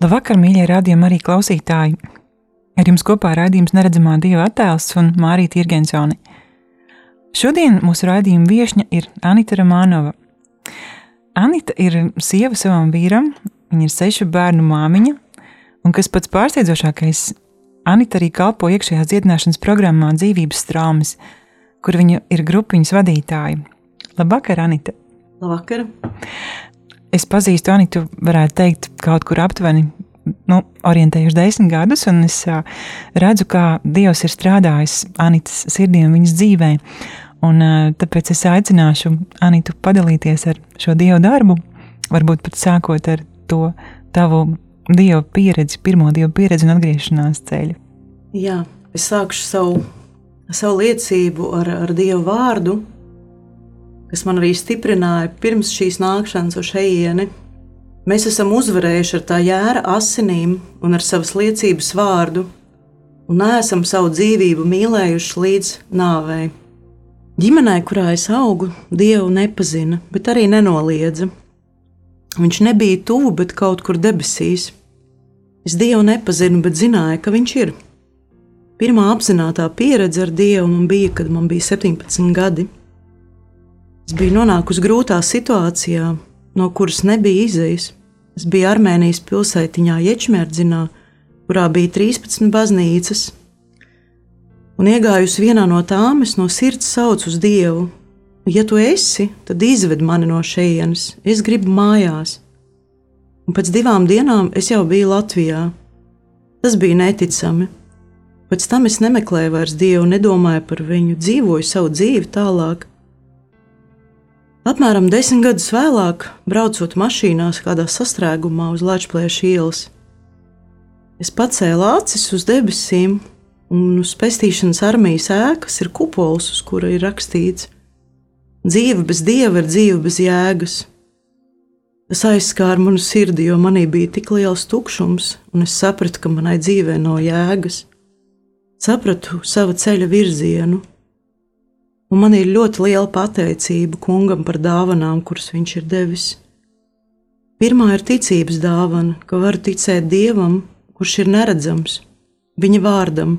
Labvakar, mīļie radījumi, arī klausītāji! Ar jums kopā raidījums Neredzamā Dieva attēls un Mārija Tirgensone. Šodien mūsu raidījuma viesne ir Anita Romanova. Anita ir sieva savam vīram, viņa ir sešu bērnu māmiņa, un kas pats pārsteidzošākais, Anita arī kalpo iekšējās dziedināšanas programmā Dzīvības traumas, kur viņa ir grupiņas vadītāja. Labvakar, Anita! Labvakar! Es pazīstu Anitu, varētu teikt, kaut kur aptuveni nu, orientējuši desmit gadus, un es uh, redzu, kā Dievs ir strādājis Anitas sirdī un viņas dzīvē. Un, uh, tāpēc es aicināšu Anitu padalīties ar šo Dievu darbu, varbūt pat sākot ar to tavu Dieva pieredzi, pirmo Dieva pieredzi un atgriešanās ceļu. Jā, es sākšu savu, savu liecību ar, ar Dievu vārdu, kas man arī stiprināja pirms šīs nākšanas uz šejieni. Mēs esam uzvarējuši ar tā jēra asinīm un ar savas liecības vārdu, un neesam savu dzīvību mīlējuši līdz nāvei. Ģimenē, kurā es augu, Dievu nepazina, bet arī nenoliedza. Viņš nebija tuvu, bet kaut kur debesīs. Es Dievu nepazinu, bet zināju, ka Viņš ir. Pirmā apzināta pieredze ar Dievu man bija, kad man bija 17 gadi. Es biju nonākusi grūtā situācijā, no kuras nebija izējas. Es biju Armēnijas pilsētiņā Ječmērdzinā, kurā bija 13 baznīcas, un iegājusi vienā no tām, es no sirds saucu uz Dievu. Ja tu esi, tad izved mani no šejienes, es gribu mājās. Un pēc divām dienām es jau biju Latvijā. Tas bija neticami. Pēc tam es nemeklēju vairs Dievu, nedomāju par viņu, dzīvoju savu dzīvi tālāk. Apmēram desmit gadus vēlāk, braucot mašīnās kādā sastrēgumā uz Latvijas ielas, es pacēlu acis uz debesīm, un uz pestīšanas armijas ēkas ir kupols, uz kura ir rakstīts: Dzīve bez dieva ir dzīve bez jēgas. Tas aizskāra manu sirdi, jo manī bija tik liels tukšums, un es sapratu, ka manai dzīvē nav jēgas. Sapratu sava ceļa virzienu, un man ir ļoti liela pateicība kungam par dāvanām, kuras viņš ir devis. Pirmā ir ticības dāvana, ka varu ticēt dievam, kurš ir neredzams, viņa vārdam.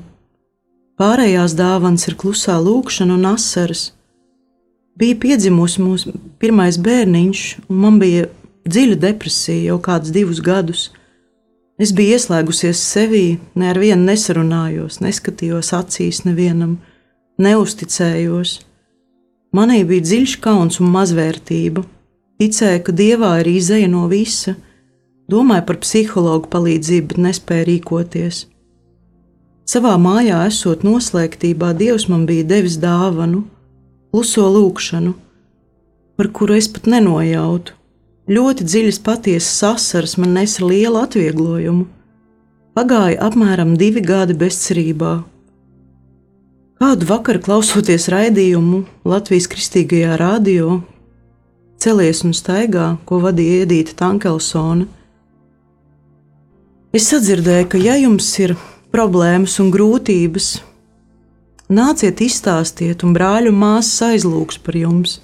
Pārējās dāvanas ir klusā lūkšana un asaras. Bija piedzimusi mūsu pirmais bērniņš, un man bija dziļa depresija jau kādus divus gadus. Es biju ieslēgusies sevī, ne ar vienu nesarunājos, neskatījos acīs nevienam neusticējos. Manī bija dziļš kauns un mazvērtība. Ticēju, ka dievā ir izēja no visa, domāju par psihologu palīdzību, bet nespēju rīkoties. Savā mājā, esot noslēgtībā, Dievs man bija devis dāvanu, kluso lūgšanu, par kuru es pat nenojautu. Ļoti dziļas, patiesas asaras man nesa lielu atvieglojumu. Pagāja apmēram divi gadi bezcerībā, Kādu vakaru klausoties raidījumu Latvijas kristīgajā radio, celies un staigā, ko vadīja Edita Tankelsona, es sadzirdēju, ka, ja jums ir problēmas un grūtības, nāciet izstāstiet, un brāļu māsas aizlūgs par jums.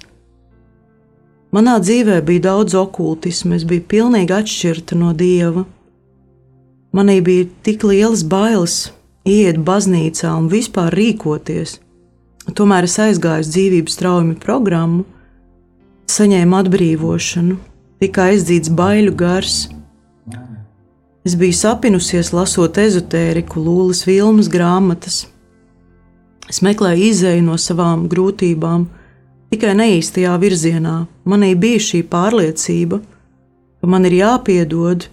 Manā dzīvē bija daudz okultismu, es biju pilnīgi atšķirta no dieva. Manī bija tik lielas bailes iet baznīcā un vispār rīkoties. Tomēr es aizgāju uz dzīvības traumu programmu, saņēmu atbrīvošanu, tika aizdzīts baiļu gars. Es biju sapinusies, lasot ezotēriku, Lūlas Vilmas grāmatas. Es meklēju izēju no savām grūtībām, tikai neīstajā virzienā. Manī bija šī pārliecība, ka man ir jāpiedod,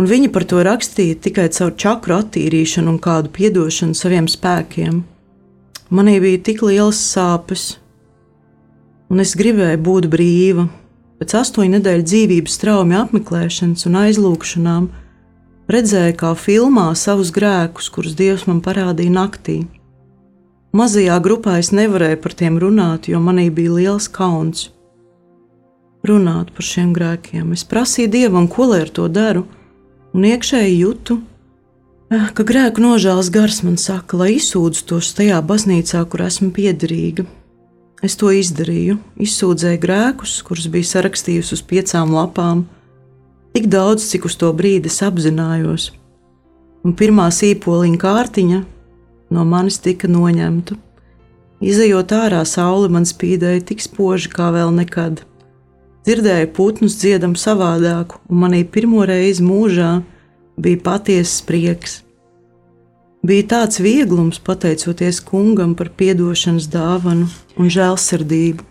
un viņa par to rakstīja tikai caur čakru attīrīšanu un kādu piedošanu saviem spēkiem. Manī bija tik liels sāpes, un es gribēju būt brīva. Pēc astoņu nedēļu dzīvības traumu apmeklēšanas un aizlūgšanām redzēju kā filmā savus grēkus, kurus Dievs man parādīja naktī. Mazajā grupā es nevarēju par tiem runāt, jo manī bija liels kauns. Runāt par šiem grēkiem. Es prasīju Dievam, ko lai ar to daru, un iekšēji jūtu, eh, ka grēku nožēlas gars man saka, lai izsūdzu tos tajā baznīcā, kur esmu piederīga. Es to izdarīju, izsūdzēju grēkus, kurus biju sarakstījusi uz piecām lapām, tik daudz, cik uz to brīdi es apzinājos. Un pirmā sīpoliņa kārtiņa no manis tika noņemta. Izejot ārā, saule man spīdēja tik spoži kā vēl nekad. Dzirdēju putnus dziedam savādāku, un manī pirmo reizi mūžā bija patiesas prieks. Bija tāds vieglums pateicoties kungam par atdošanas dāvanu un žēlsirdību.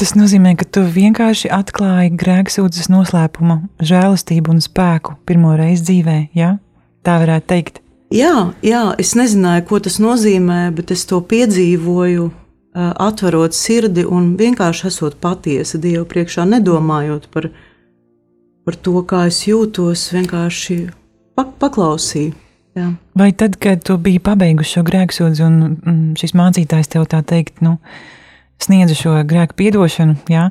Tas nozīmē, ka tu vienkārši atklāji grēksūdzes noslēpumu, žēlastību un spēku pirmo reizi dzīvē, ja? Tā varētu teikt. Jā, jā, es nezināju, ko tas nozīmē, bet es to piedzīvoju, atverot sirdi un vienkārši esot patiesa Dievu priekšā, nedomājot par, par to, kā es jūtos, vienkārši paklausīju. Jā. Vai tad, kad tu biji pabeigusi šo grēksūdzi, un mm, šis mācītājs tev tā teikt, nu, sniedza šo grēku piedošanu, jā,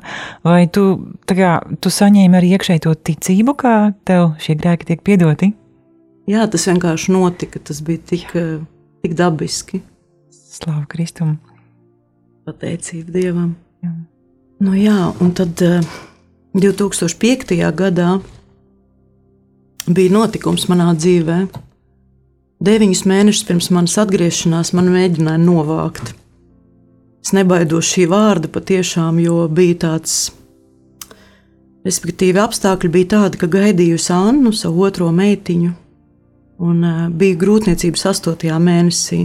vai tu, kā, tu saņēmi arī iekšēji to ticību, kā tev šie grēki tiek piedoti? Jā, tas vienkārši notika. Tas bija tik, tik dabiski. Slavu Kristum. Pateicība Dievam. Jā. Nu, jā, un tad 2005. Eh, gadā bija notikums manā dzīvē. Deviņus mēnešus pirms manas atgriešanās man mēģināja novākt. Es nebaidos šī vārda patiešām, jo bija tāds, respektīvi, apstākļi bija tādi, ka gaidījusi Annu, savu otro meitiņu, un uh, bija grūtniecības astotajā mēnesī.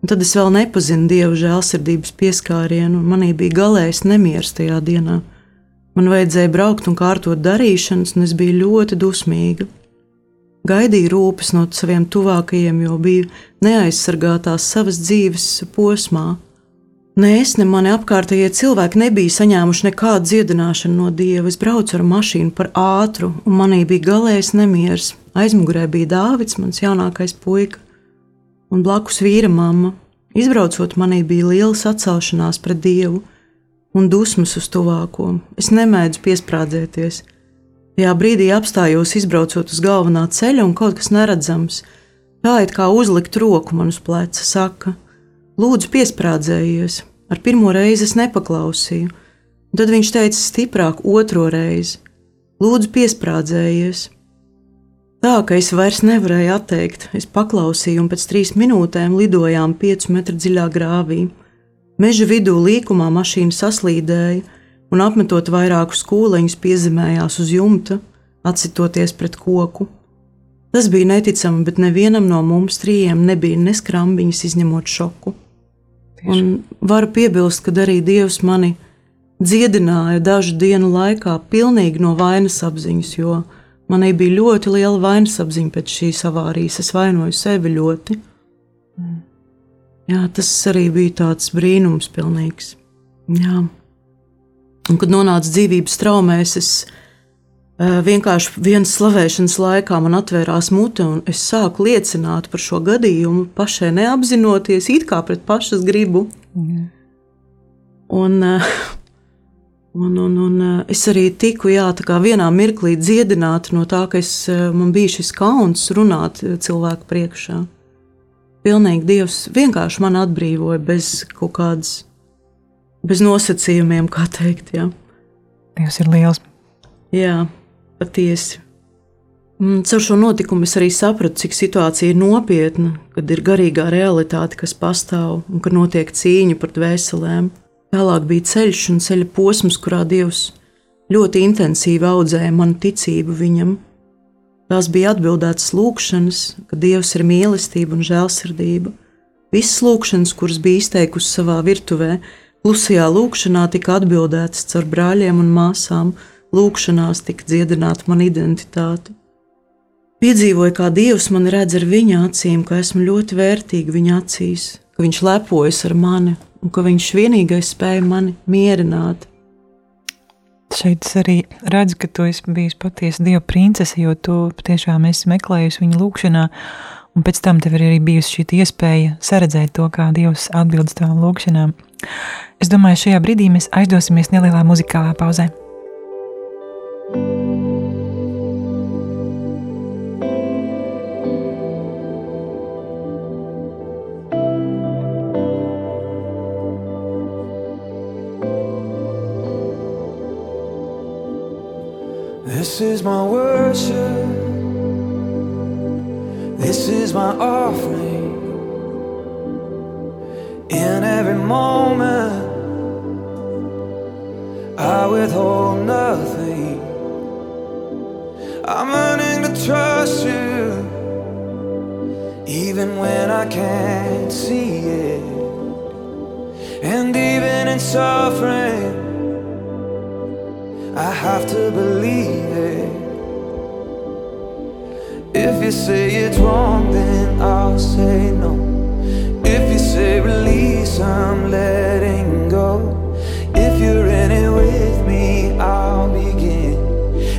Un tad es vēl nepazinu dievu žēlsirdības pieskārienu, un manī bija galējs nemieris tajā dienā. Man vajadzēja braukt un kārtot darīšanas, un es biju ļoti dusmīga. Gaidīju rūpes no saviem tuvākajiem, jo biju neaizsargātās savas dzīves posmā. Ne es, ne mani apkārtējie cilvēki nebija saņēmuši nekādu dziedināšanu no dieva. Es braucu ar mašīnu par ātru, un manī bija galējs nemieris. Aizmugurē bija Dāvids, mans jaunākais puika, un blakus vīra mamma. Izbraucot, manī bija liela atcelšanās pret dievu un dusmas uz tuvāko. Es nemēdzu piesprādzēties. Tajā brīdī apstājos, izbraucot uz galvenā ceļa, un kaut kas neredzams, tā it kā uzlikt roku man uz pleca, saka: Lūdzu, piesprādzējies! Ar pirmo reizi es nepaklausīju, un tad viņš teica stiprāk otro reizi: Lūdzu, piesprādzējies! Tā ka es vairs nevarēju atteikt, es paklausīju, un pēc trīs minūtēm lidojām piecu metru dziļā grāvī. Meža vidū līkumā mašīna saslīdēja, un apmetot vairākus kūleņus, piezemējās uz jumta, atsitoties pret koku. Tas bija neticami, bet nevienam no mums trījiem nebija neskrambiņas, izņemot šoku. Tieši. Un varu piebilst, ka arī Dievs mani dziedināja dažu dienu laikā pilnīgi no vainas apziņas, jo Manī bija ļoti liela vainas apziņa pēc šīs avārijas. Es vainoju sevi ļoti. Mm. Jā, tas arī bija tāds brīnums, pilnīgs. Jā. Un, kad nonāca dzīvības traumēs, es uh, vienkārši vienas slavēšanas laikā man atvērās mute, un es sāku liecināt par šo gadījumu, pašai neapzinoties, it kā pret pašas gribu. Mm. Un, uh, Un, un, un eh, es arī tiku jā, vienā mirklī dziedināta no tā, ka es, eh, man bija šis kauns runāt eh, cilvēku priekšā. Pilnīgi Dievs vienkārši man atbrīvoja bez kaut kādas, bez nosacījumiem, kā teikt. Jā. Dievs ir liels. Jā, patiesi. Caur šo notikumu es arī sapratu, cik situācija ir nopietna, kad ir garīgā realitāte, kas pastāv un ka notiek cīņa par dvēselēm. Tālāk bija ceļš un ceļa posms, kurā Dievs ļoti intensīvi audzēja manu ticību viņam. Tās bija atbildētas lūkšanas, ka Dievs ir mīlestība un žēlsirdība. Visas lūkšanas, kuras bija izteikusi savā virtuvē, klusajā lūkšanā tika atbildētas caur brāļiem un māsām, lūkšanās tika dziedināta mana identitāte. Piedzīvoju, kā Dievs mani redz ar viņa acīm, ka esmu ļoti vērtīga viņa acīs, ka viņš lepojas ar mani un ka viņš vienīgais spēja mani mierināt. Šeit es arī redzu, ka tu esi bijusi patiesa dieva princese, jo tu patiešām esi meklējusi viņa lūgšanā, un pēc tam tev ir arī bijusi šī iespēja saredzēt to, kā Dievs atbild uz tām lūgšanām. Es domāju, šajā brīdī mēs aizdosimies nelielā muzikālā pauzē. This is my worship. This is my offering. In every moment, I withhold nothing. I'm learning to trust you, even when I can't see it. And even in suffering, I have to believe it. If you say it's wrong, then I'll say no. If you say release, I'm letting go. If you're in it with me, I'll begin.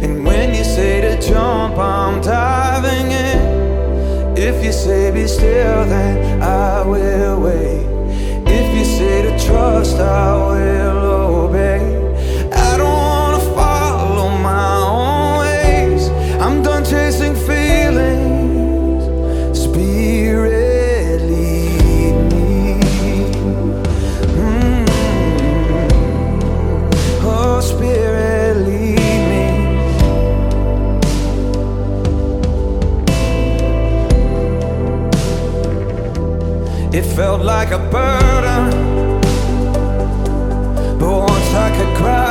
And when you say to jump, I'm diving in. If you say be still, then I will wait. If you say to trust, I will like a burden, but once I could grasp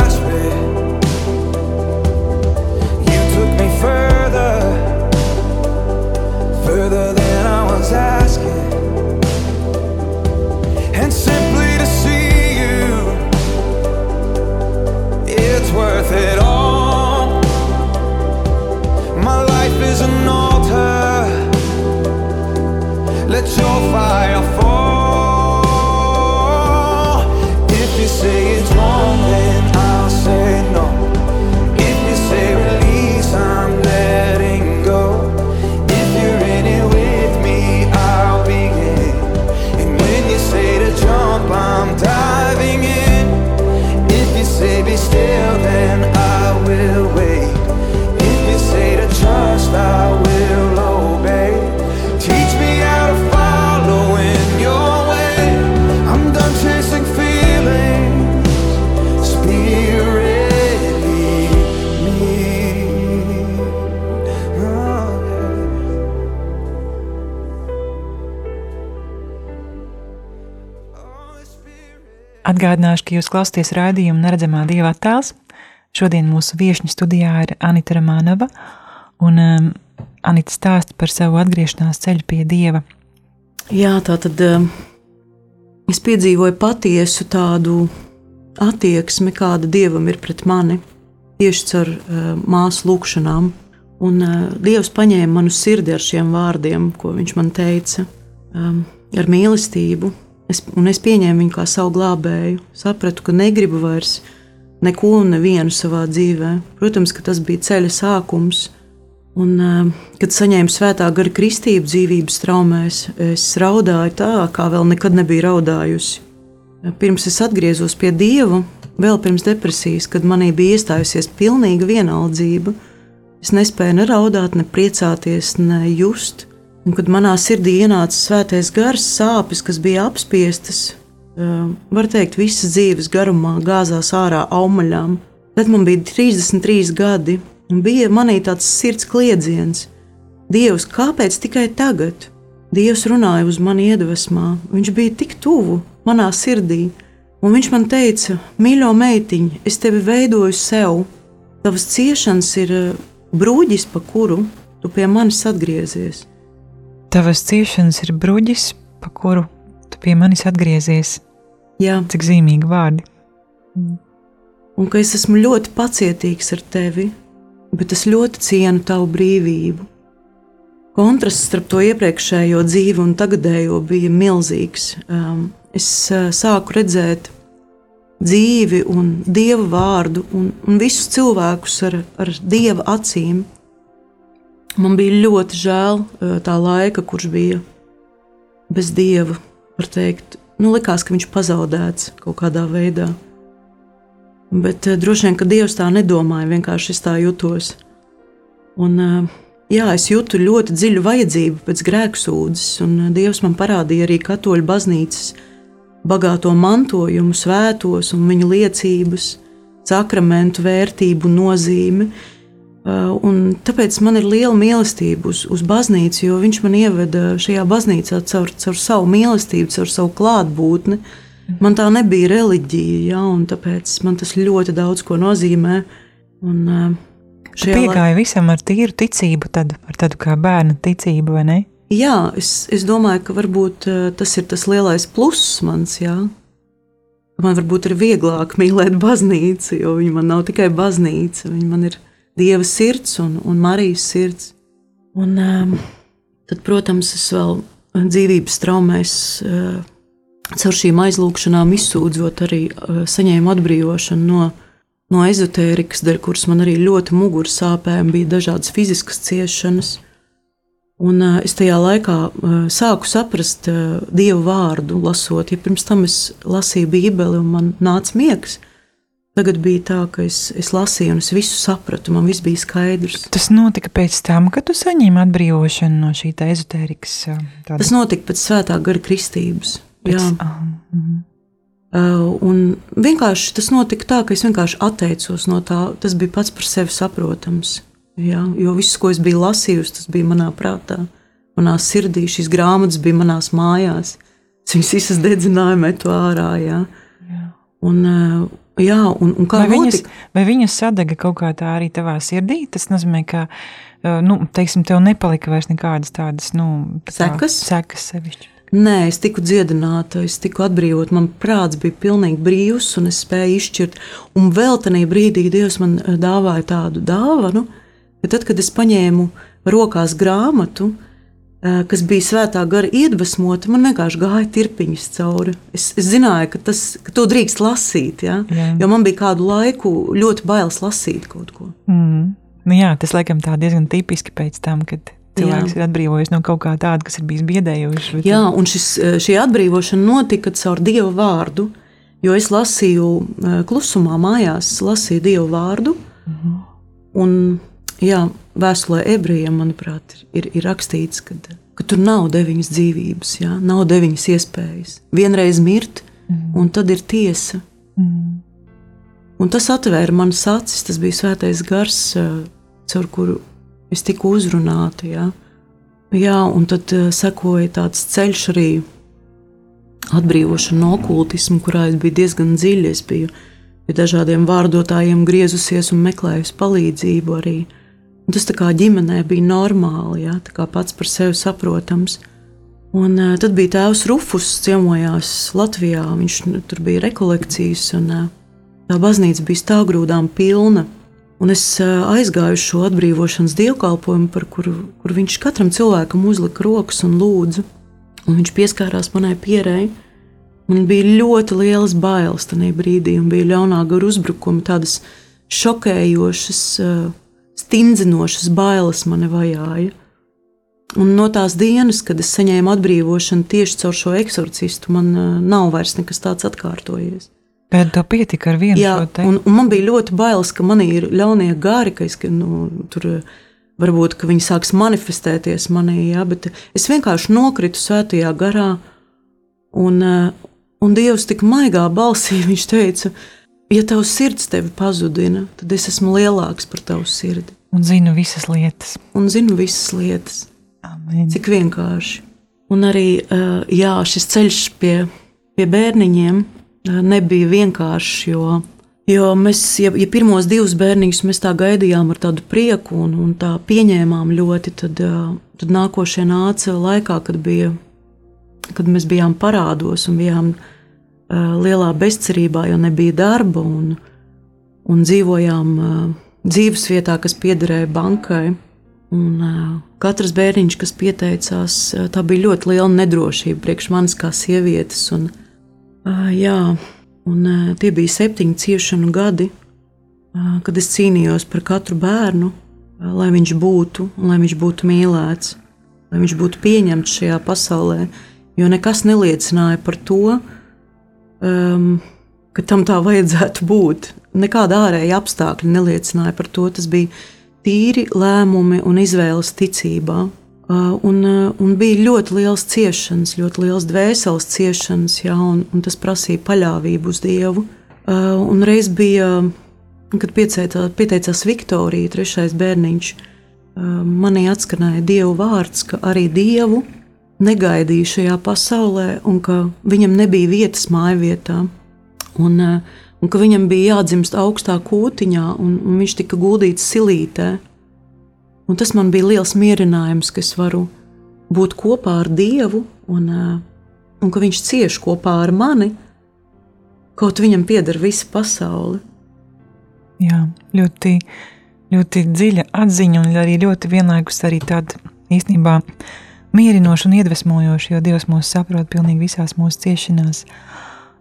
Atgādināšu, ka jūs klausāties raidījumu Neredzamā Dieva attēls. Šodien mūsu viesņa studijā ir Anita Romanova, un um, Anita stāsta par savu atgriešanās ceļu pie Dieva. Jā, tā tad um, es piedzīvoju patiesu tādu attieksmi, kāda dievam ir pret mani, tieši caur uh, māsu lūgšanām. Un uh, Dievs paņēma manu sirdi ar šiem vārdiem, ko viņš man teica, um, ar mīlestību. Es, un es pieņēmu viņu kā savu glābēju, sapratu, ka negribu vairs neko un nevienu savā dzīvē. Protams, ka tas bija ceļa sākums. Un, uh, kad saņēmu svētā gara kristību dzīvības traumēs, es raudāju tā, kā vēl nekad nebiju raudājusi. Pirms es atgriezos pie Dieva, vēl pirms depresijas, kad manī bija iestājusies pilnīga vienaldzība, es nespēju ne raudāt, ne priecāties, ne just. Un, kad manā sirdī ienāca svētais gars, sāpes, kas bija apspiestas, var teikt, visas dzīves garumā gāzās ārā aumaļām. Tad man bija 33 gadi, un bija manī tāds sirds kliedziens: Dievs, kāpēc tikai tagad? Dievs runāja uz mani iedvesmā, viņš bija tik tuvu manā sirdī, un viņš man teica: Mīļo meitiņ, es tevi veidoju sev, tavas ciešanas ir brūģis, pa kuru tu pie manis atgriezies. Tavas ciešanas ir bruģis, pa kuru tu pie manis atgriezies. Jā, Cik zīmīgi vārdi. un ka es esmu ļoti pacietīgs ar tevi, bet es ļoti cienu tavu brīvību. Kontrasts starp to iepriekšējo dzīvi un tagadējo bija milzīgs. Um, es uh, sāku redzēt dzīvi un dievu vārdu un, un visus cilvēkus ar, ar dieva acīm. Man bija ļoti žēl tā laika, kurš bija bez dieva, teikt. Nu, likās, ka viņš pazaudēts kaut kādā veidā. Bet droši vien, ka Dievs tā nedomāja, vienkārši es tā jutos. Un, jā, es jūtu ļoti dziļu vajadzību pēc grēksūdzes, un Dievs man parādīja arī katoļu baznīcas bagāto mantojumu, svētos un viņu liecības, sakramentu vērtību, nozīmi. Uh, un tāpēc man ir liela mīlestība uz, uz baznīcu, jo viņš man ieveda šajā baznīcā caur, caur savu mīlestību, caur savu klātbūtni. Man tā nebija reliģija, ja, un tāpēc man tas ļoti daudz ko nozīmē. Un, uh, Piegāja visam ar tīru ticību, tad, ar tādu kā bērnu ticību, vai ne? Jā, es, es domāju, ka varbūt uh, tas ir tas lielais pluss mans. Jā. Man varbūt ir vieglāk mīlēt baznīcu, jo viņa man nav tikai baznīca, viņa man ir dieva sirds un, un Marijas sirds. Un, um, tad, protams, es vēl dzīvības traumēs, uh, caur šīm aizlūgšanām izsūdzot, arī uh, saņēmu atbrīvošanu no, no ezotērikas, dēļ kuras man arī ļoti muguras sāpēm bija dažādas fiziskas ciešanas. Un uh, es tajā laikā uh, sāku saprast uh, dievu vārdu, lasot. Ja pirms tam es lasīju Bībeli, un man nāca miegs, tagad bija tā, ka es, es lasīju, un es visu sapratu, man viss bija skaidrs. Tas notika pēc tam, kad tu saņēmi atbrīvošanu no šī ezotērikas. Tāda... Tas notika pēc svētā gara kristības. Pēc, jā. Uh, uh -huh. Uh, un vienkārši tas notika tā, ka es vienkārši atteicos no tā. Tas bija pats par sevi saprotams. Jā, jo viss, ko es biju lasījusi, tas bija manā prātā, manā sirdī. Šīs grāmatas bija manās mājās. Es viņas visas dedzināju, metu ārā. Jā. Jā. Un, eh, jā, un, un kā vai viņas, vai viņas sadega kaut kā tā arī tavā sirdī? Tas nozīmē, ka eh, nu, teiksim, tev nepalika vairs nekādas tādas nu, tā sekas. sekas sevišķi. Nē, es tiku dziedināta, es tiku atbrīvota. Man prāts bija pilnīgi brīvs, un es spēju izšķirt. Un vēl tajā brīdī Dievs man eh, dāvāja tādu dāvanu, nu, ka tad, kad es paņēmu rokās grāmatu, eh, kas bija svētā gara iedvesmota, man vienkārši gāja tirpiņas cauri. Es, es zināju, ka, tas, ka to drīkst lasīt, ja? Jā. jo man bija kādu laiku ļoti bailes lasīt kaut ko. Mm. Nu jā, tas laikam tā diezgan tipiski pēc tam, kad cilvēks jā. ir atbrīvojies no kaut kā tāda, kas ir bijis biedējošs. Bet... Jā, un šis, šī atbrīvošana notika caur Dieva vārdu, jo es lasīju klusumā mājās, lasīju Dieva vārdu. Mm -hmm. Un Jā, vēstulē ebrejiem, manuprāt, ir, ir, rakstīts, ka, ka tur nav deviņas dzīvības, jā, nav deviņas iespējas. Vienreiz mirt, mm. un tad ir tiesa. Mm. Un tas atvēra manas acis, tas bija svētais gars, caur kuru es tiku uzrunāta. Jā. Jā, un tad sekoja tāds ceļš arī atbrīvošana no okultisma, kurā es biju diezgan dziļi. Es biju pie dažādiem vārdotājiem griezusies un meklējusi palīdzību arī. Un tas tā kā ģimenē bija normāli, ja, tā kā pats par sevi saprotams. Un, uh, tad bija tēvs Rufus, ciemojās Latvijā. Viņš nu, tur bija rekolekcijas, un uh, tā baznīca bija stāvgrūdām pilna. Un es uh, aizgāju uz šo atbrīvošanas dievkalpojumu, par kuru, kur viņš katram cilvēkam uzlika rokas un lūdzu. Un viņš pieskārās manai pierēji. Man bija ļoti liels bailes tajā brīdī, un bija ļaunā gara uzbrukumi, tādas šokējošas. Uh, stingzinošas bailes mani vajāja. Un no tās dienas, kad es saņēmu atbrīvošanu tieši caur šo eksorcistu, man uh, nav vairs nekas tāds atkārtojies. Bet tev pietika ar vienu Jā, šo te? Un, un man bija ļoti bailes, ka man ir ļaunie gari, ka es nu, tur varbūt ka viņi sāks manifestēties manī, jā, bet es vienkārši nokritu svētajā garā. Un, uh, un Dievs tik maigā balsī, viņš teica, ja tavs sirds tevi pazudina, tad es esmu lielāks par tavu sirdi. Un zinu visas lietas. Un zinu visas lietas. Amen. Cik vienkārši. Un arī jā, šis ceļš pie, pie bērniņiem nebija vienkāršs, jo, jo mēs, ja, ja pirmos divus bērniņus mēs tā gaidījām ar tādu prieku un, un tā pieņēmām ļoti, tad, tad nākošie nāca laikā, kad, bija, kad mēs bijām parādos un bijām lielā bezcerībā, jo nebija darba un, un dzīvojām dzīves vietā, kas piederēja bankai. Un, uh, katrs bērniņš, kas pieteicās, tā bija ļoti liela nedrošība priekš manis kā sievietes. Un, jā, Un, tie bija septiņi ciešanu gadi, kad es cīnījos par katru bērnu, lai viņš būtu, lai viņš būtu mīlēts, lai viņš būtu pieņemts šajā pasaulē. Jo nekas neliecināja par to, um, ka tam tā vajadzētu būt. Nekāda ārēja apstākļa neliecināja par to. Tas bija tīri lēmumi un izvēles ticībā. Uh, un, uh, un bija ļoti liels ciešanas, ļoti liels dvēseles ciešanas, jā, un, un tas prasīja paļāvību uz Dievu. Uh, un reiz bija, kad pieteicā, pieteicās Viktorija, trešais bērniņš, manī atskanēja Dieva vārds, ka arī Dievu negaidīja šajā pasaulē, un ka viņam nebija vietas mājvietā, un, un ka viņam bija jādzimst augstā kūtiņā, un, un viņš tika guldīts silītē. Un tas man bija liels mierinājums, ka es varu būt kopā ar Dievu un, eh, un ka Viņš cieš kopā ar mani, kaut viņam pieder visa pasaule. Jā, ļoti, ļoti dziļa atziņa un arī ļoti vienlaikus arī tāda īstenībā mierinoši un iedvesmojoši, jo Dievs mūs saprot pilnīgi visās mūsu ciešanās.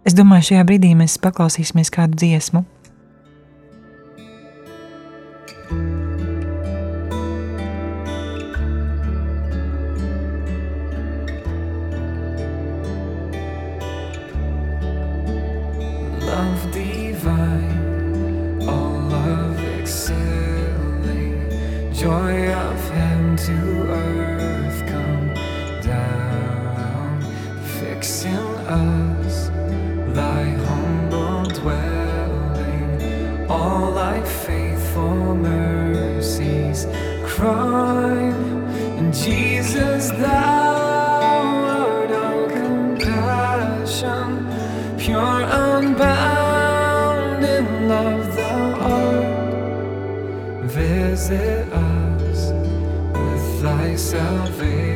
Es domāju, šajā brīdī mēs paklausīsimies kādu dziesmu. Love divine, all love excelling, joy of heaven to earth. prime. And Jesus, thou art all compassion, pure, unbound in love, thou art. Visit us with thy salvation.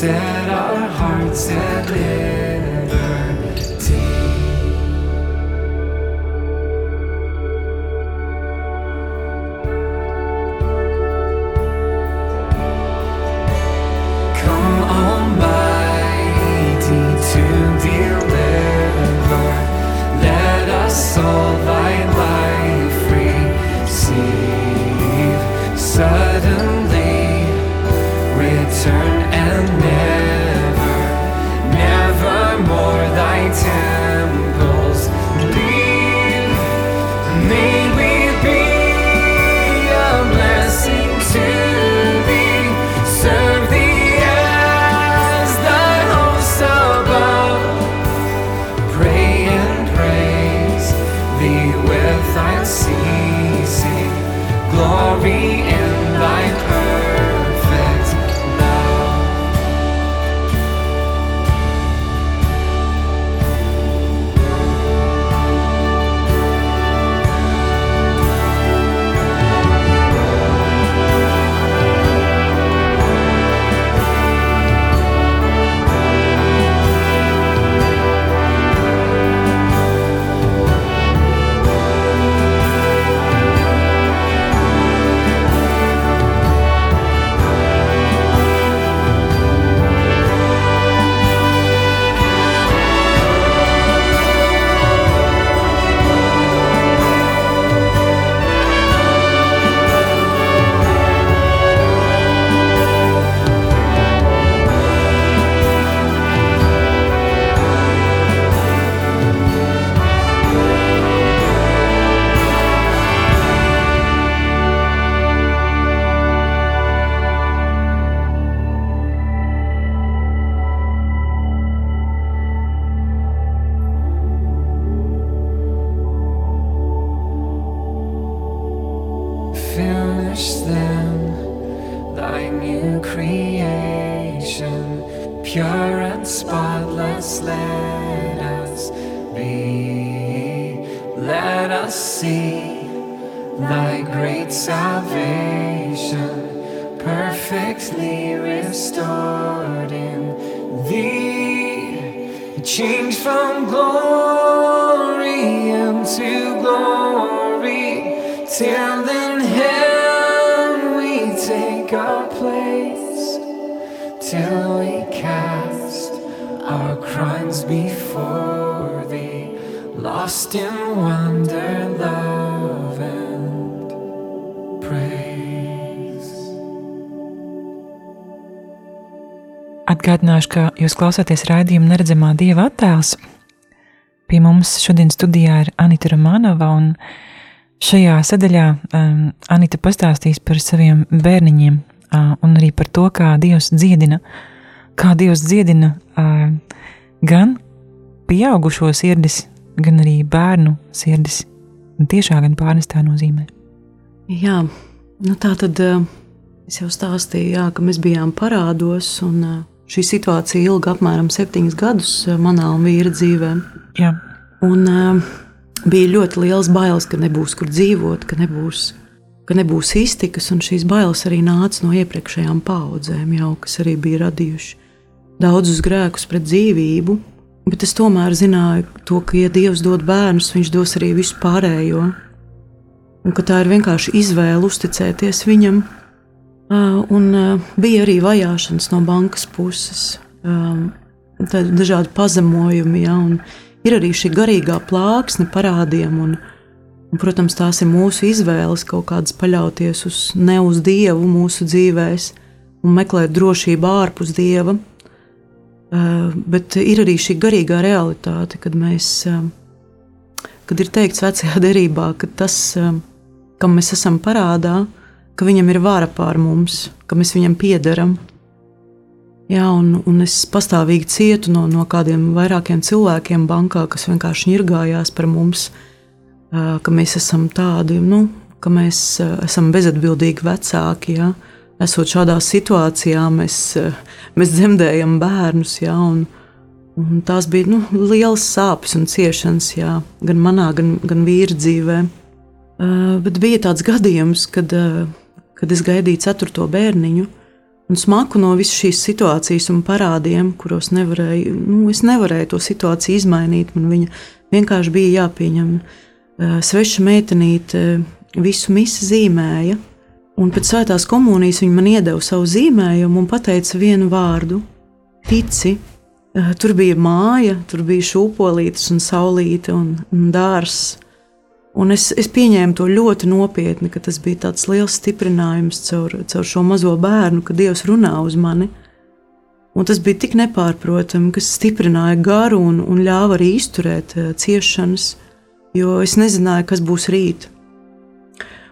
set our hearts at liberty. Finish them, thy new creation, pure and spotless, let us be. Let us see thy great salvation, perfectly restored in thee. Change from glory into glory, till in till we cast our crimes before thee, lost in wonder, love, and praise. Atgādināšu, ka jūs klausāties raidījuma Neredzamā Dieva attēls. Pie mums šodien studijā ir Anita Romanova, un šajā sadaļā um, Anita pastāstīs par saviem bērniņiem un arī par to, kā Dievs dziedina, kā Dievs dziedina gan pieaugušo sirdis, gan arī bērnu sirdis, tiešā gan pārnestā nozīmē. Jā, nu tā tad es jau stāstīju, jā, ka mēs bijām parādos, un šī situācija ilga apmēram septiņus gadus manā un vīra dzīvē. Jā, Un bija ļoti liels bailes, ka nebūs kur dzīvot, ka nebūs, ka nebūs iztikas, un šīs bailes arī nāca no iepriekšējām paudzēm, jau, kas arī bija radījuši daudzus grēkus pret dzīvību. Bet es tomēr zināju, to, ka, ja Dievs dod bērnus, Viņš dos arī visu pārējo. Un ka tā ir vienkārši izvēle uzticēties Viņam. Un bija arī vajāšanas no bankas puses, dažādi pazemojumi, ja, ir arī šī garīgā plāksne parādiem. Un, protams, tās ir mūsu izvēles kaut kādas paļauties uz ne uz Dievu mūsu dzīvēm un meklēt drošību ārpus Dieva. Uh, bet ir arī šī garīgā realitāte, kad mēs, uh, kad ir teikts vecajā derībā, ka tas, uh, kam mēs esam parādā, ka viņam ir vara pār mums, ka mēs viņam piederam. Jā, un, un es pastāvīgi cietu no, no kādiem vairākiem cilvēkiem bankā, kas vienkārši ņirgājās par mums, ā, ka mēs esam tādi, nu, ka mēs esam bezatbildīgi vecāki. Jā. Esot šādā situācijā, mēs, mēs dzemdējam bērnus, jā, un, un tās bija nu, liels sāpes un ciešanas jā, gan manā, gan, gan vīra dzīvē. Bet bija tāds gadījums, kad, kad es gaidīju ceturto bērniņu, un smaku no visas šīs situācijas un parādiem, kuros nevarēju, nu, nevarēju to situāciju izmainīt. Man viņa vienkārši bija jāpieņem. Uh, sveša meitenīte visu misi zīmēja, un pēc svētās komunijas viņa man iedeva savu zīmējumu un pateica vienu vārdu - tici. Uh, Tur bija māja, tur bija šūpolītes un saulīte un, un dārzs. Un es, es pieņēmu to ļoti nopietni, ka tas bija tāds liels stiprinājums caur, caur šo mazo bērnu, ka Dievs runā uz mani. Un tas bija tik nepārprotami, kas stiprināja garu un, un ļāva arī izturēt uh, ciešanas, jo es nezināju, kas būs rīt.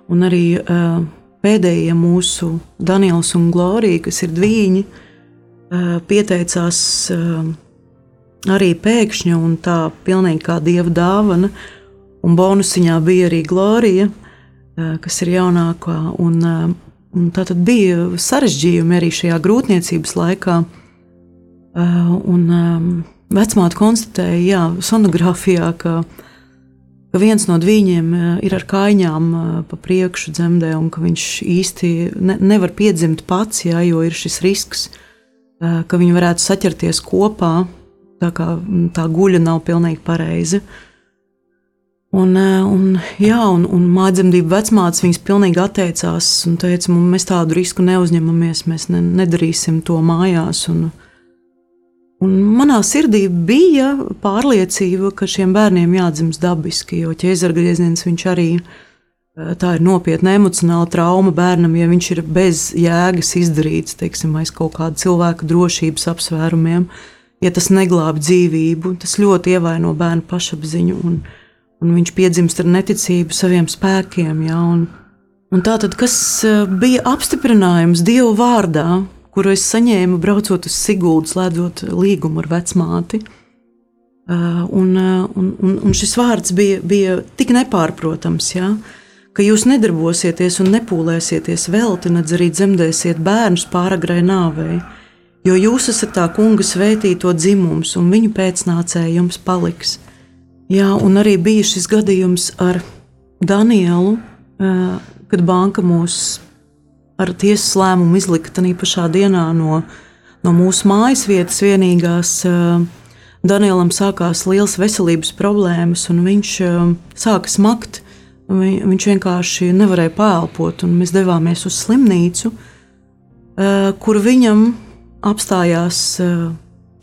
Un arī uh, pēdējie mūsu Daniels un Glorija, kas ir dviņi, uh, pieteicās uh, arī pēkšņi un tā pilnīgi kā dieva dāvana. Un bonusiņā bija arī Glorija, uh, kas ir jaunākā. Un, uh, un tā tad bija sarežģījumi arī šajā grūtniecības laikā. Uh, un um, vecmāte konstatēja, jā, sonogrāfijā, ka, ka viens no viņiem ir ar kājām pa priekšu dzemdē, un ka viņš īsti ne, nevar piedzimt pats, jā, jo ir šis risks, ka viņi varētu saķerties kopā, tā kā tā guļa nav pilnīgi pareiza. Un, un, jā, un, un mācību vecmātes viņas pilnīgi atteicās un teica, mēs tādu risku neuzņemamies, mēs ne, nedarīsim to mājās. Un, un manā sirdī bija pārliecība, ka šiem bērniem jādzimst dabiski, jo ķēzargrieziens viņš arī tā ir nopietna emocionāla trauma bērnam, ja viņš ir bez jēgas izdarīts, teiksim, aiz kaut kāda cilvēka drošības apsvērumiem. Ja tas neglāb dzīvību, tas ļoti ievaino bērnu pašapziņu. Un, un viņš piedzimst ar neticību saviem spēkiem. Ja, un, un tā tad, kas bija apstiprinājums Dieva vārdā, kuru es saņēmu braucot uz Siguldu, slēdzot līgumu ar vecmāti. Un, un, un, un šis vārds bija, bija tik nepārprotams, ja, ka jūs nedarbosieties un nepūlēsieties velti, nedz arī dzemdēsiet bērnus pāragrai nāvei, jo jūs esat tā kunga svētīto dzimums, un viņu pēcnācēji jums paliks. Jā, un arī bija šis gadījums ar Danielu, kad banka mūs ar tiesas lēmumu izlika tajā pašā dienā no, no mūsu mājas vietas vienīgās. Danielam sākās liels veselības problēmas, un viņš sāka smakt. Viņš vienkārši nevarēja pēlpot, un mēs devāmies uz slimnīcu, kur viņam apstājās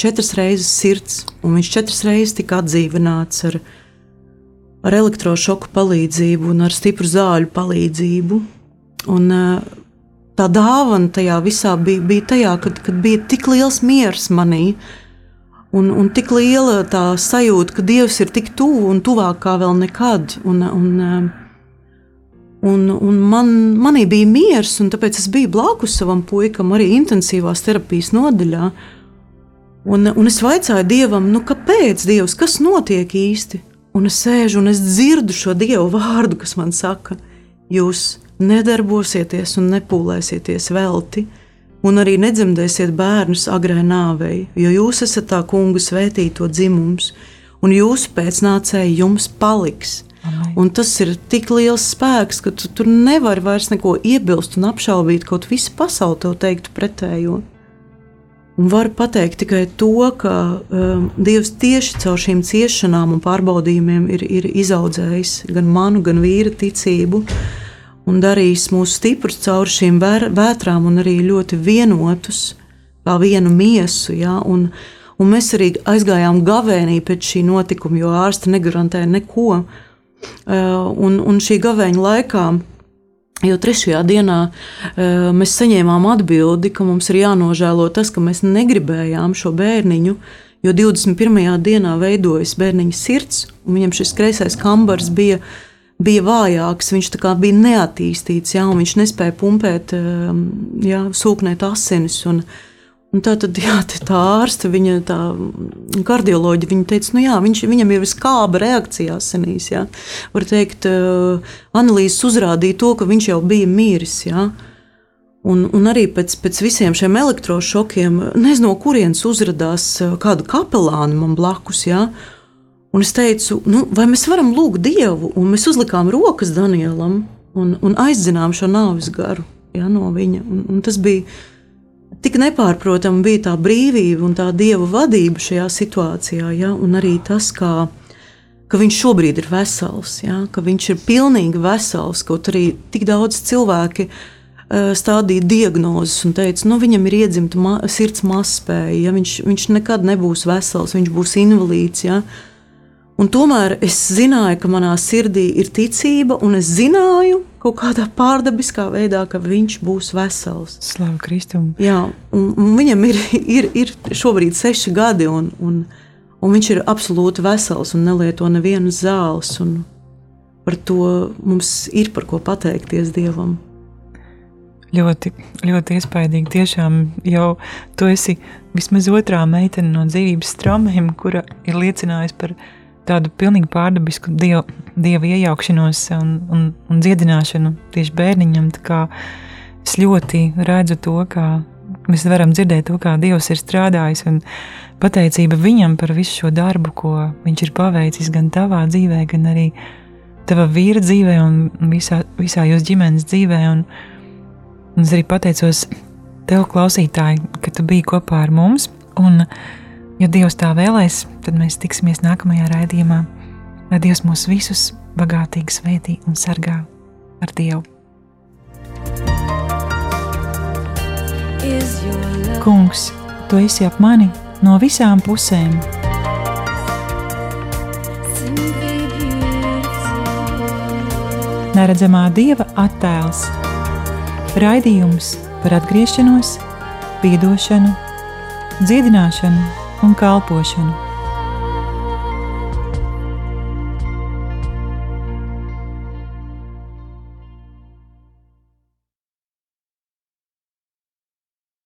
četras reizes sirds, un viņš četras reizes tika atdzīvināts ar, ar elektrošoku palīdzību un ar stipru zāļu palīdzību. Un, tā dāvana tajā visā bija, bija tajā, kad, kad bija tik liels miers manī, un, un tik liela tā sajūta, ka Dievs ir tik tuvu un tuvāk kā vēl nekad. Un, un, un, un man, manī bija miers, un tāpēc es biju blakus savam puikam, arī intensīvās terapijas nodaļā. Un, un es vaicāju Dievam, nu, kāpēc Dievs, kas notiek īsti? Un es sēžu un es dzirdu šo Dievu vārdu, kas man saka, jūs nedarbosieties un nepūlēsieties velti, un arī nedzemdēsiet bērnus agrai nāvei, jo jūs esat tā kungu svētīto dzimums, un jūsu pēcnācēji jums paliks. Amen. Un tas ir tik liels spēks, ka tu tur nevari vairs neko iebilst un apšaubīt, kaut visu pasauli tev teiktu pretējo. Un varu pateikt tikai to, ka um, Dievs tieši caur šīm ciešanām un pārbaudījumiem ir, ir izaudzējis gan manu, gan vīra ticību. Uh, un darīs mūs stiprus caur šīm vētrām, un arī ļoti vienotus, kā vienu miesu. Ja? Un, un mēs arī aizgājām gavēnī pēc šī notikuma, jo ārsti negarantēja neko. Un, un šī gavēņa laikā, jau trešajā dienā, mēs saņēmām atbildi, ka mums ir jānožēlo tas, ka mēs negribējām šo bērniņu. Jo 21. dienā veidojas bērniņa sirds, un viņam šis kreisais kambars bija uh, bija vājāks, viņš bija neattīstīts, jā, un viņš nespēja pumpēt, ehm, jā, sūknēt asinis. Un, un tā tad jā, tā ārste, viņa tā kardioloģija, viņa teica, nu jā, viņš, viņam ir skāba reakcija asinīs. Jā. Var teikt, eh, analīzes uzrādīja to, ka viņš jau bija miris. Jā. Un, un arī pēc, pēc visiem šiem elektrošokiem, nezinu, no kurienes uzrādījās eh, kāda kapelāna man blakus. Jā. Un es teicu, nu, vai mēs varam lūgt Dievu, un mēs uzlikām rokas Danielam un, un aizzinām šo nāves garu ja, no viņa. Un, un tas bija tik nepārprotami, bija tā brīvība un tā Dieva vadība šajā situācijā, ja, un arī tas, kā, ka viņš šobrīd ir vesels, ja, ka viņš ir pilnīgi vesels, kaut arī tik daudz cilvēki uh, stādīja diagnozes un teica, nu, viņam ir iedzimta ma sirds mazspēja, ja, viņš, viņš nekad nebūs vesels, viņš būs invalīds. Ja, Un tomēr es zināju, ka manā sirdī ir ticība, un es zināju kaut kādā pārdabiskā veidā, ka viņš būs vesels. Slavu Kristum. Jā, un, un viņam ir, ir, ir šobrīd seši gadi, un, un, un viņš ir absolūti vesels un nelieto nevienas zāles. Par to mums ir par ko pateikties Dievam. Ļoti, ļoti iespaidīgi. Tiešām jau tu esi vismaz otrā meitene no dzīvības straumēm, kura ir liecinājusi par viņu tādu pilnīgi pārdabisku dievu, dievu iejaukšanos un, un, un dziedināšanu tieši bērniņam. Es ļoti redzu to, kā mēs varam dzirdēt to, kā Dievs ir strādājis, un pateicība viņam par visu šo darbu, ko viņš ir paveicis gan tavā dzīvē, gan arī tavā vīra dzīvē un visā, visā jūsu ģimenes dzīvē. Un, un es arī pateicos tev, klausītāji, ka tu biji kopā ar mums. Un, uh, Ja Dievs tā vēlēs, tad mēs tiksimies nākamajā raidījumā. Lai Dievs mūs visus bagātīgi svētī un sargā ar Dievu. Kungs, tu esi ap mani no visām pusēm. Neredzamā dieva attēls, raidījums par atgriešanos, piedošanu, dziedināšanu un kalpošanu.